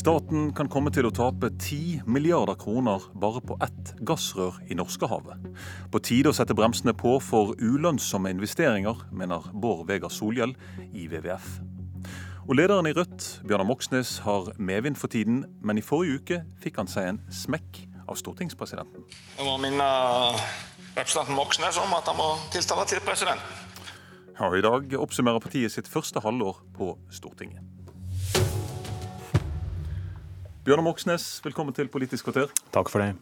Staten kan komme til å tape 10 milliarder kroner bare på ett gassrør i Norskehavet. På tide å sette bremsene på for ulønnsomme investeringer, mener Bård Vegar Solhjell i WWF. Og Lederen i Rødt, Bjørnar Moxnes, har medvind for tiden, men i forrige uke fikk han seg en smekk av stortingspresidenten. Jeg må minne representanten Moxnes om at han må tiltale til presidenten. Ja, I dag oppsummerer partiet sitt første halvår på Stortinget. Bjørnar Moxnes, velkommen til Politisk kvarter. Takk for det.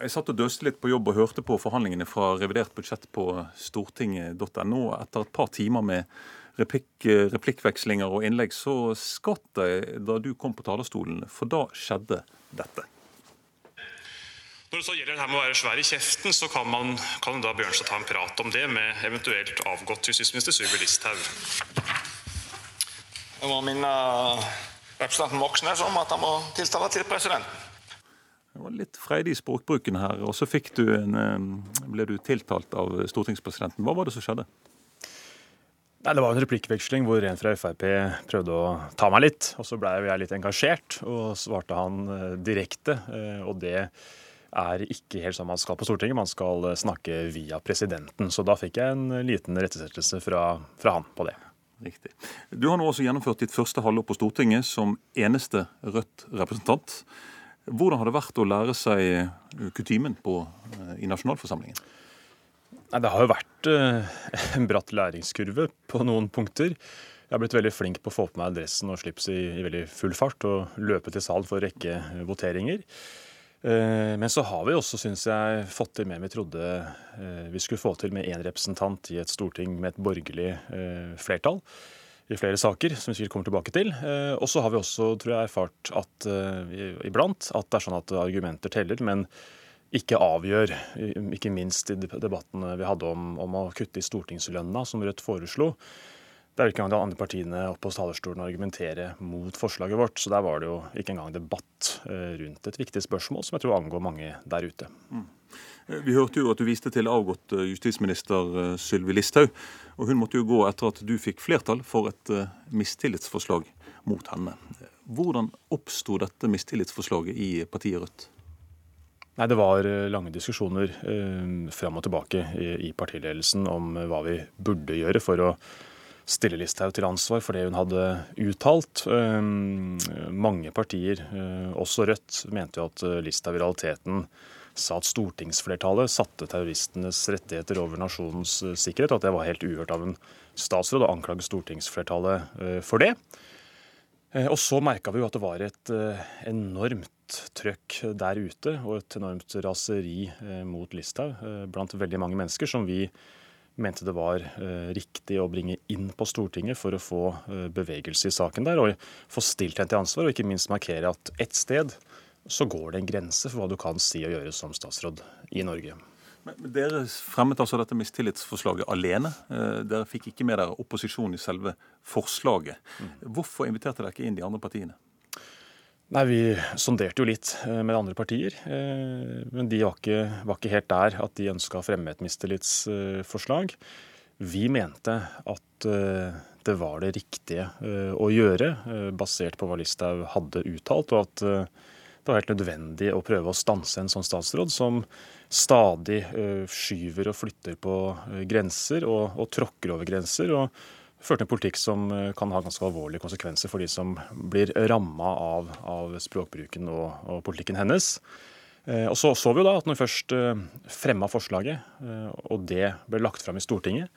Jeg satt og døste litt på jobb og hørte på forhandlingene fra revidert budsjett på stortinget.no. Etter et par timer med replikk, replikkvekslinger og innlegg, så skvatt jeg da du kom på talerstolen, for da skjedde dette. Når det så gjelder det her med å være svær i kjeften, så kan, man, kan da Bjørnstad ta en prat om det med eventuelt avgått justisminister Sylvi Listhaug. Jeg må minne representanten Moxnes om at han må tiltale til presidenten. Det var litt freidig i språkbruken her, og så fikk du en, eh, ble du tiltalt av stortingspresidenten. Hva var det som skjedde? Nei, Det var en replikkveksling hvor en fra Frp prøvde å ta meg litt. og Så ble jeg litt engasjert og svarte han eh, direkte. eh, Og det er ikke helt sånn man skal på Stortinget. Man skal snakke via presidenten. Så da fikk jeg en liten rettesettelse fra, fra han på det. Riktig. Du har nå også gjennomført ditt første halvår på Stortinget som eneste Rødt-representant. Hvordan har det vært å lære seg kutymen på, eh, i nasjonalforsamlingen? Nei, Det har jo vært eh, en bratt læringskurve på noen punkter. Jeg har blitt veldig flink på å få på meg dressen og slips i, i veldig full fart og løpe til sal for å rekke voteringer. Eh, Men så har vi også, syns jeg, fått til mer vi trodde eh, vi skulle få til med én representant i et storting med et borgerlig eh, flertall i flere saker, som vi sikkert kommer tilbake til. Og så har vi også, tror jeg, erfart at iblant at det er sånn at argumenter teller, men ikke avgjør, ikke minst i debattene vi hadde om, om å kutte i stortingslønna, som Rødt foreslo. Der er ikke engang de andre partiene oppe på talerstolen og argumentere mot forslaget vårt. Så der var det jo ikke engang debatt eh, rundt et viktig spørsmål som jeg tror angår mange der ute. Mm. Vi hørte jo at du viste til avgått eh, justisminister eh, Sylvi Listhaug. Og hun måtte jo gå etter at du fikk flertall for et eh, mistillitsforslag mot henne. Hvordan oppsto dette mistillitsforslaget i partiet Rødt? Nei, Det var eh, lange diskusjoner eh, fram og tilbake i, i partiledelsen om eh, hva vi burde gjøre for å stille Listhaug til ansvar for det hun hadde uttalt. Eh, mange partier, eh, også Rødt, mente jo at eh, Listhaug i realiteten sa at stortingsflertallet satte terroristenes rettigheter over nasjonens eh, sikkerhet, og at det var helt uhørt av en statsråd å anklage stortingsflertallet for det. Og så merka vi jo at det var et enormt trøkk der ute, og et enormt raseri mot Listhaug blant veldig mange mennesker, som vi mente det var eh, riktig å bringe inn på Stortinget for å få eh, bevegelse i saken der, og få stilt henne til ansvar, og ikke minst markere at ett sted så går det en grense for hva du kan si og gjøre som statsråd i Norge. Men Dere fremmet altså dette mistillitsforslaget alene. Eh, Dere fikk ikke med dere opposisjon i selve forslaget. Hvorfor inviterte dere ikke inn de andre partiene? Nei, Vi sonderte jo litt eh, med andre partier, eh, men de var ikke, var ikke helt der at de ønska å fremme et mistillitsforslag. Vi mente at eh, det var det riktige å gjøre, basert på hva Listhaug hadde uttalt, og at det var helt nødvendig å prøve å stanse en sånn statsråd som stadig skyver og flytter på grenser og, og tråkker over grenser. og førte en politikk som eh, kan ha ganske alvorlige konsekvenser for de som blir ramma av, av språkbruken og, og politikken hennes. Eh, Og så så vi jo da at når vi først eh, fremma forslaget, og det ble lagt fram i Stortinget,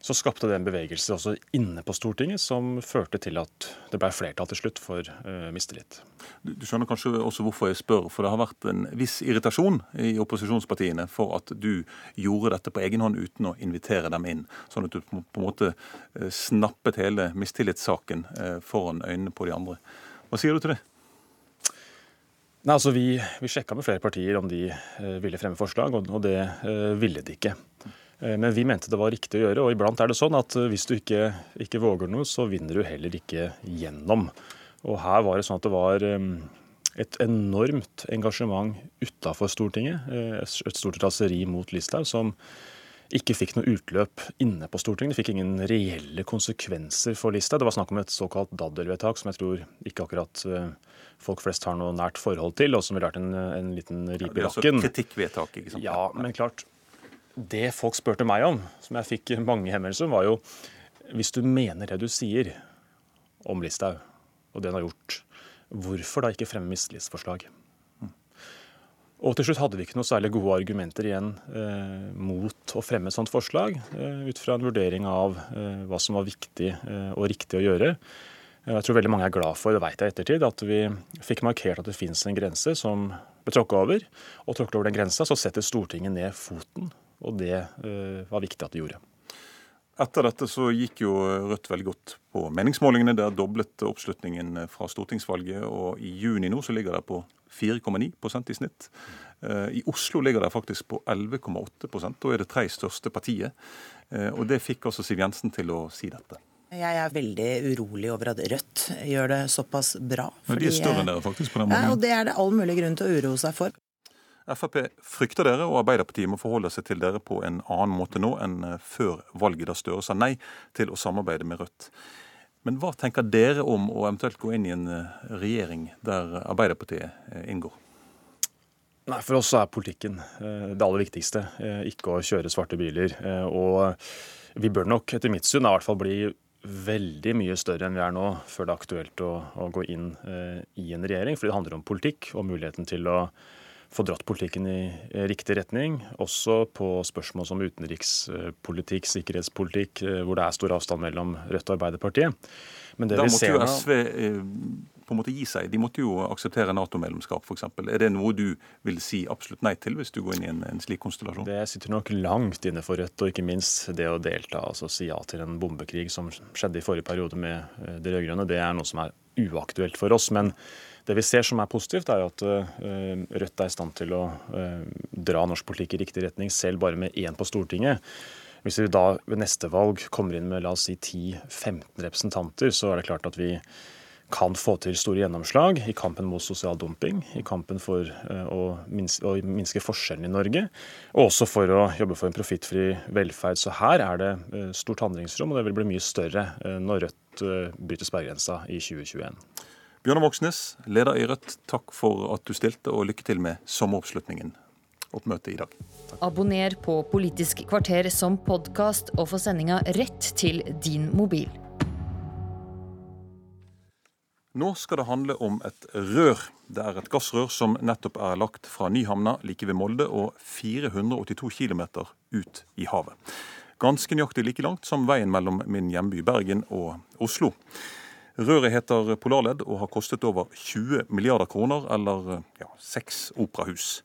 så skapte det en bevegelse også inne på Stortinget som førte til at det ble flertall til slutt for uh, mistillit. Du du skjønner kanskje også hvorfor jeg spør, for det har vært en viss irritasjon i opposisjonspartiene for at du gjorde dette på egen hånd uten å invitere dem inn. Sånn at du på en måte eh, snappet hele mistillitssaken eh, foran øynene på de andre. Hva sier du til det? Nei, altså Vi, vi sjekka med flere partier om de eh, ville fremme forslag, og, og det eh, ville de ikke. Eh, men vi mente det var riktig å gjøre, og iblant er det sånn at eh, hvis du ikke, ikke våger noe, så vinner du heller ikke gjennom. Og her var det sånn at det var eh, et enormt engasjement utafor Stortinget. Et stort raseri mot Listhaug som ikke fikk noe utløp inne på Stortinget. Det fikk ingen reelle konsekvenser for Listhaug. Det var snakk om et såkalt daddelvedtak, som jeg tror ikke akkurat folk flest har noe nært forhold til, og som ville vært en, en liten ripe i lakken. Ja, kritikkvedtak, ikke sant? Ja, men klart, det folk spurte meg om, som jeg fikk mange henvendelser om, var jo hvis du mener det du sier om Listhaug, og det hun har gjort, hvorfor da ikke fremme mistillitsforslag? Og til slutt hadde vi ikke noe særlig gode argumenter igjen eh, mot å fremme et sånt forslag, eh, ut fra en vurdering av eh, hva som var viktig eh, og riktig å gjøre. Jeg tror veldig mange er glad for, det vet jeg ettertid, at vi fikk markert at det finnes en grense som ble tråkka over. Og tråkket over den grensa, så setter Stortinget ned foten. Og det uh, var viktig at det gjorde. Etter dette så gikk jo Rødt veldig godt på meningsmålingene. Der doblet oppslutningen fra stortingsvalget, og i juni nå så ligger det på 4,9% i snitt. Eh, I Oslo ligger det faktisk på 11,8% Da er det tre største partiet. Eh, og det fikk altså Siv Jensen til å si dette. Jeg er veldig urolig over at Rødt gjør det såpass bra. Men de er større enn dere faktisk på den måten. Ja, og Det er det all mulig grunn til å uroe seg for. Frp frykter dere, og Arbeiderpartiet må forholde seg til dere på en annen måte nå enn eh, før valget, da Støre sa nei til å samarbeide med Rødt. Men hva tenker dere om å eventuelt gå inn i en eh, regjering der Arbeiderpartiet eh, inngår? Nei, For oss er politikken det aller viktigste, ikke å kjøre svarte biler. Og vi bør nok, etter mitt syn, i hvert fall bli veldig mye større enn vi er nå, før det er aktuelt å, å gå inn i en regjering. For det handler om politikk og muligheten til å få dratt politikken i riktig retning. Også på spørsmål som utenrikspolitikk, sikkerhetspolitikk, eh, hvor det er stor avstand mellom Rødt og Arbeiderpartiet. Men det da vi måtte ser jo SV eh, på en måte gi seg. De måtte jo akseptere Nato-medlemskap, f.eks. Er det noe du vil si absolutt nei til, hvis du går inn i en, en, slik konstellasjon? Det sitter nok langt inne for Rødt, og ikke minst det å delta, altså si ja til en bombekrig som skjedde i forrige periode med eh, de rød-grønne. Det er noe som er uaktuelt for oss. men det vi ser som er positivt, er jo at uh, Rødt er i stand til å uh, dra norsk politikk i riktig retning, selv bare med én på Stortinget. Hvis vi da ved neste valg kommer inn med la oss si 10-15 representanter, så er det klart at vi kan få til store gjennomslag i kampen mot sosial dumping, i kampen for eh, å minske, å minske forskjellene i Norge, og også for å jobbe for en profittfri velferd. Så her er det eh, stort handlingsrom, og det vil bli mye større eh, når Rødt bryter sperregrensa i 2021. Bjørnar Moxnes, leder i Rødt, takk for at du stilte, og lykke til med sommeroppslutningen. Oppmøtet i dag. Abonner på Politisk kvarter som podkast, og få sendinga rett til din mobil. Nå skal det handle om et rør. Det er et gassrør som nettopp er lagt fra Nyhamna like ved Molde og 482 km ut i havet. Ganske nøyaktig like langt som veien mellom min hjemby Bergen og Oslo. Røret heter Polarledd og har kostet over 20 milliarder kroner, eller ja, seks operahus.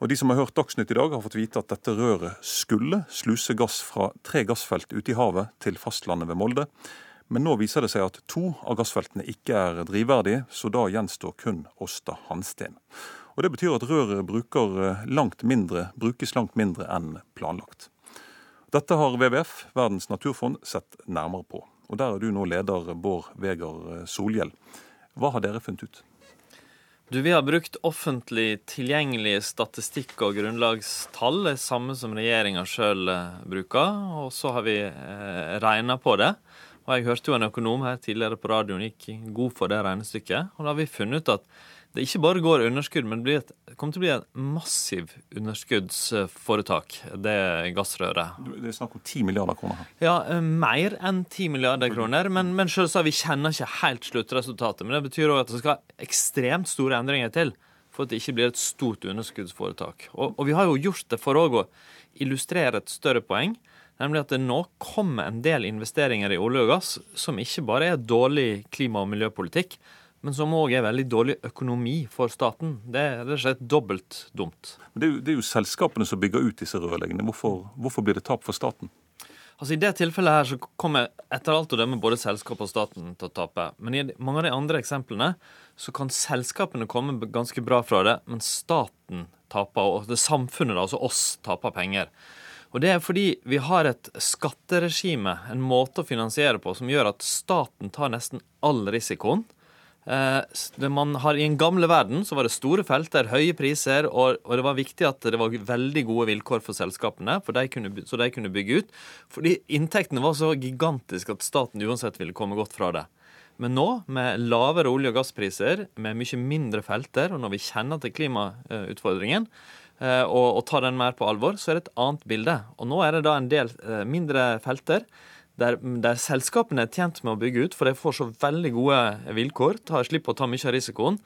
Og De som har hørt Dagsnytt i dag, har fått vite at dette røret skulle sluse gass fra tre gassfelt ute i havet til fastlandet ved Molde. Men nå viser det seg at to av gassfeltene ikke er drivverdige, så da gjenstår kun Åsta Hansten. Og Det betyr at røret eh, langt mindre, brukes langt mindre enn planlagt. Dette har WWF, Verdens naturfond, sett nærmere på. Og Der er du nå leder, Bård Vegar eh, Solhjell. Hva har dere funnet ut? Du, Vi har brukt offentlig tilgjengelig statistikk og grunnlagstall, det samme som regjeringa sjøl eh, bruker. Og så har vi eh, regna på det. Og jeg hørte jo en økonom her tidligere på radioen gikk god for det regnestykket. Og da har vi funnet ut at det ikke bare går underskudd, men det, et, kommer til å bli et massiv underskuddsforetak, det gassrøret. Det er snakk om 10 milliarder kroner? Ja, eh, mer enn 10 milliarder kroner. Men, men selvsagt, vi kjenner ikke helt sluttresultatet. Men det betyr òg at det skal ekstremt store endringer til for at det ikke blir et stort underskuddsforetak. Og, og vi har jo gjort det for å illustrere et større poeng. Nemlig at det nå kommer en del investeringer i olje og gass som ikke bare er dårlig klima- og miljøpolitikk, men som òg er veldig dårlig økonomi for staten. Det er rett og slett dobbelt dumt. Men det er, jo, det er jo selskapene som bygger ut disse rørleggene. Hvorfor, hvorfor blir det tap for staten? Altså I det tilfellet her så kommer etter alt å dømme både selskapet og staten til å tape. Men i mange av de andre eksemplene så kan selskapene komme ganske bra fra det, men staten taper, og det samfunnet, altså oss, taper penger. Og Det er fordi vi har et skatteregime, en måte å finansiere på, som gjør at staten tar nesten all risikoen, man har, I den gamle verden så var det store felter, høye priser, og, og, det var viktig at det var veldig gode vilkår for selskapene, for de kunne, så de kunne bygge ut. Fordi inntektene var så gigantiske at staten uansett ville komme godt fra det. Men nå, med lavere olje- og gasspriser, med mye mindre felter, og når vi kjenner til klimautfordringen, eh, og, og tar den mer på alvor, så er det et annet bilde. Og nå er det da en del eh, mindre felter der, der, selskapene er tjent med å bygge ut, for de får så veldig gode vilkår, tar, slipper å ta mye av risikoen.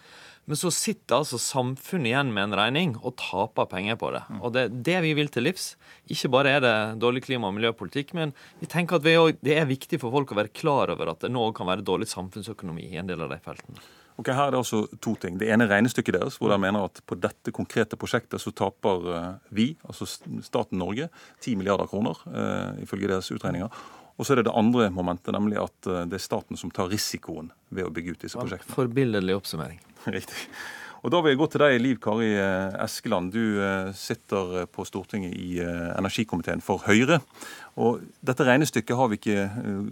Men så sitter altså samfunnet igjen med en regning og taper penger på det. Mm. Og det er det vi vil til livs. Ikke bare er det dårlig klima- og miljøpolitikk, men vi tenker at vi også, det er viktig for folk å være klar over at det nå kan være dårlig samfunnsøkonomi i en del av de feltene. Ok, Her er det altså to ting. Det ene regnestykket deres, hvor de mener at på dette konkrete prosjektet så taper eh, vi, altså staten Norge, 10 milliarder kroner, uh, ifølge deres utregninger. Og så er det det andre momentet, nemlig at eh, det er staten som tar risikoen ved å bygge ut disse prosjektene. Forbilledlig oppsummering. Riktig. Og Da vil jeg gå til deg, Liv Kari eh, Eskeland. Du eh, sitter på Stortinget i energikomiteen for Høyre. Og Dette regnestykket har vi ikke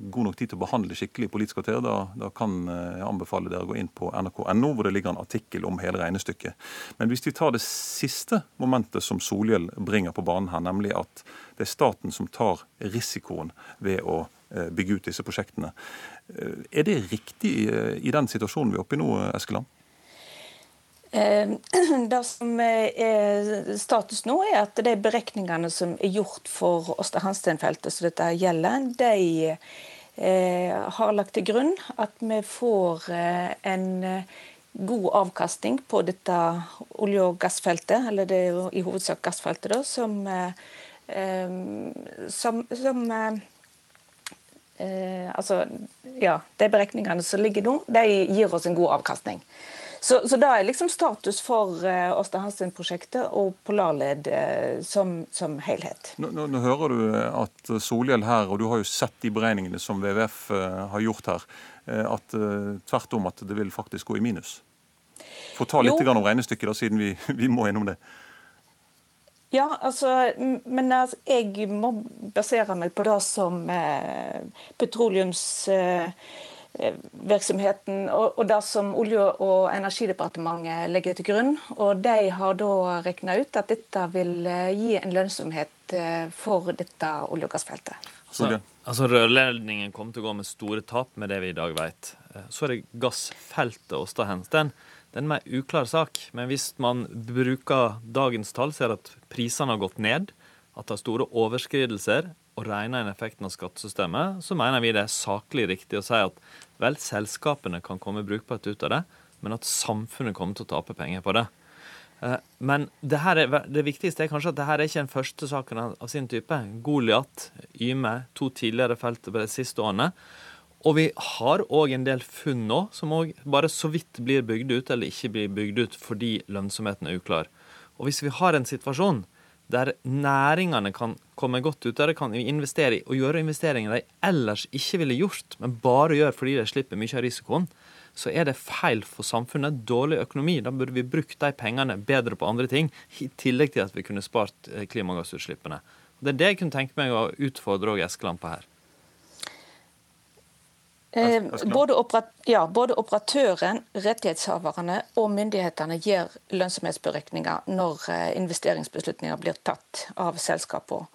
god nok tid til å behandle skikkelig i Politisk kvarter. Da, da kan jeg anbefale dere å gå inn på nrk.no, hvor det ligger en artikkel om hele regnestykket. Men hvis vi tar det siste momentet som Solhjell bringer på banen her, nemlig at det er staten som tar risikoen ved å eh, bygge ut disse prosjektene. Eh, er det riktig eh, i den situasjonen vi er oppe i nå, Eskeland? Det som er status nå, er at de berekningene som er gjort for Åsta Hansten-feltet, som dette gjelder, de har lagt til grunn at vi får en god avkastning på dette olje- og gassfeltet, eller det er jo i hovedsak gassfeltet, da, som som, som eh, eh, Altså, ja, de berekningene som ligger nå, de gir oss en god avkastning. Så, så da er liksom status for uh, Åsta Hansen-prosjektet og Polarled uh, som, som helhet. Nå, nå, nå, hører du at Solhjell her, og du har jo sett de beregningene som WWF uh, har gjort her, at tvert om at det vil faktisk gå i minus. Få ta litt om regnestykket, da, siden vi, vi må gjennom det. Ja, altså, men altså, jeg må basere meg på det som eh, petroleumsvirksomheten eh, og, og, det som Olje- og energidepartementet legger til grunn. Og De har da regna ut at dette vil eh, gi en lønnsomhet eh, for dette olje- og gassfeltet. Altså, altså Rørledningen kommer til å gå med store tap med det vi i dag vet. Eh, så er det gassfeltet Åsta Hensten det er en mer uklar sak, men hvis man bruker dagens tall, ser at prisene har gått ned, at det er store overskridelser, og regner inn effekten av skattesystemet, så mener vi det er saklig riktig å si at vel, selskapene kan komme brukbart ut av det, men at samfunnet kommer til å tape penger på det. Eh, men det, er, det, viktigste er kanskje at dette er ikke den første saken av sin type. Goliat, Yme, to tidligere felt de siste årene. Og vi har òg en del funn nå som bare så vidt blir bygd ut, eller ikke blir bygd ut fordi lønnsomheten er uklar. Og hvis vi har en situasjon der næringene kan komme godt ut, der de kan investere i og gjøre investeringer de ellers ikke ville gjort, men bare gjør fordi de slipper mye av risikoen, så er det feil for samfunnet. Dårlig økonomi. Da burde vi brukt de pengene bedre på andre ting, i tillegg til at vi kunne spart eh, klimagassutslippene. Det er det jeg kunne tenke meg å utfordre Eskeland på her. Eh, både, operat ja, både, operatøren, rettighetshaverne og myndighetene gjør lønnsomhetsberegninger når eh, investeringsbeslutninger blir tatt av selskapene.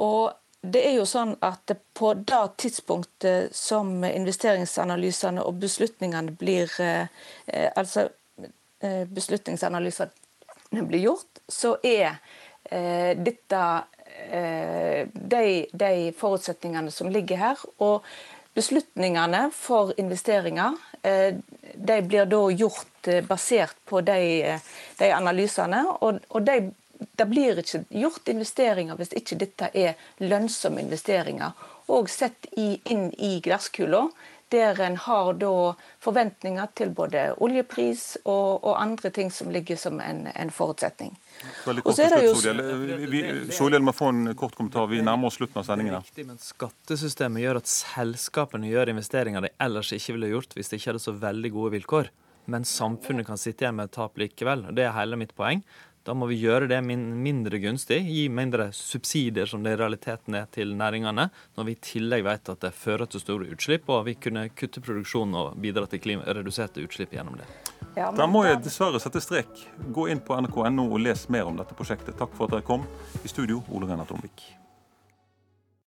Og det er jo sånn at På det tidspunktet som investeringsanalysene og beslutningene blir eh, altså beslutningsanalysene blir gjort, så er dette de, de forutsetningene som ligger her. og Beslutningene for investeringer eh, de blir da gjort eh, basert på de, eh, de analysene. og, og de, Det blir ikke gjort investeringer hvis ikke dette er lønnsomme investeringer. Og sett i, inn i glasskula, der en har da forventninger til både oljepris og, og andre ting som ligger som en, en forutsetning. Veldig kort til slutt, Solhjell. Solhjell må få en kort kommentar. Vi nærmer oss slutten av sendingen. Riktig, men Skattesystemet gjør at selskapene gjør investeringer de ellers ikke ville gjort hvis de ikke hadde så veldig gode vilkår. Men samfunnet kan sitte igjen med et tap likevel. Det er hele mitt poeng. Da må vi gjøre det mindre gunstig, gi mindre subsidier, som det i realiteten er til næringene, når vi i tillegg vet at det fører til store utslipp, og vi kunne kutte produksjonen og bidra til klima, reduserte utslipp gjennom det. Ja, da må jeg dessverre sette strek. Gå inn på nrk.no og les mer om dette prosjektet. Takk for at dere kom. I studio, Ole Renat Omvik.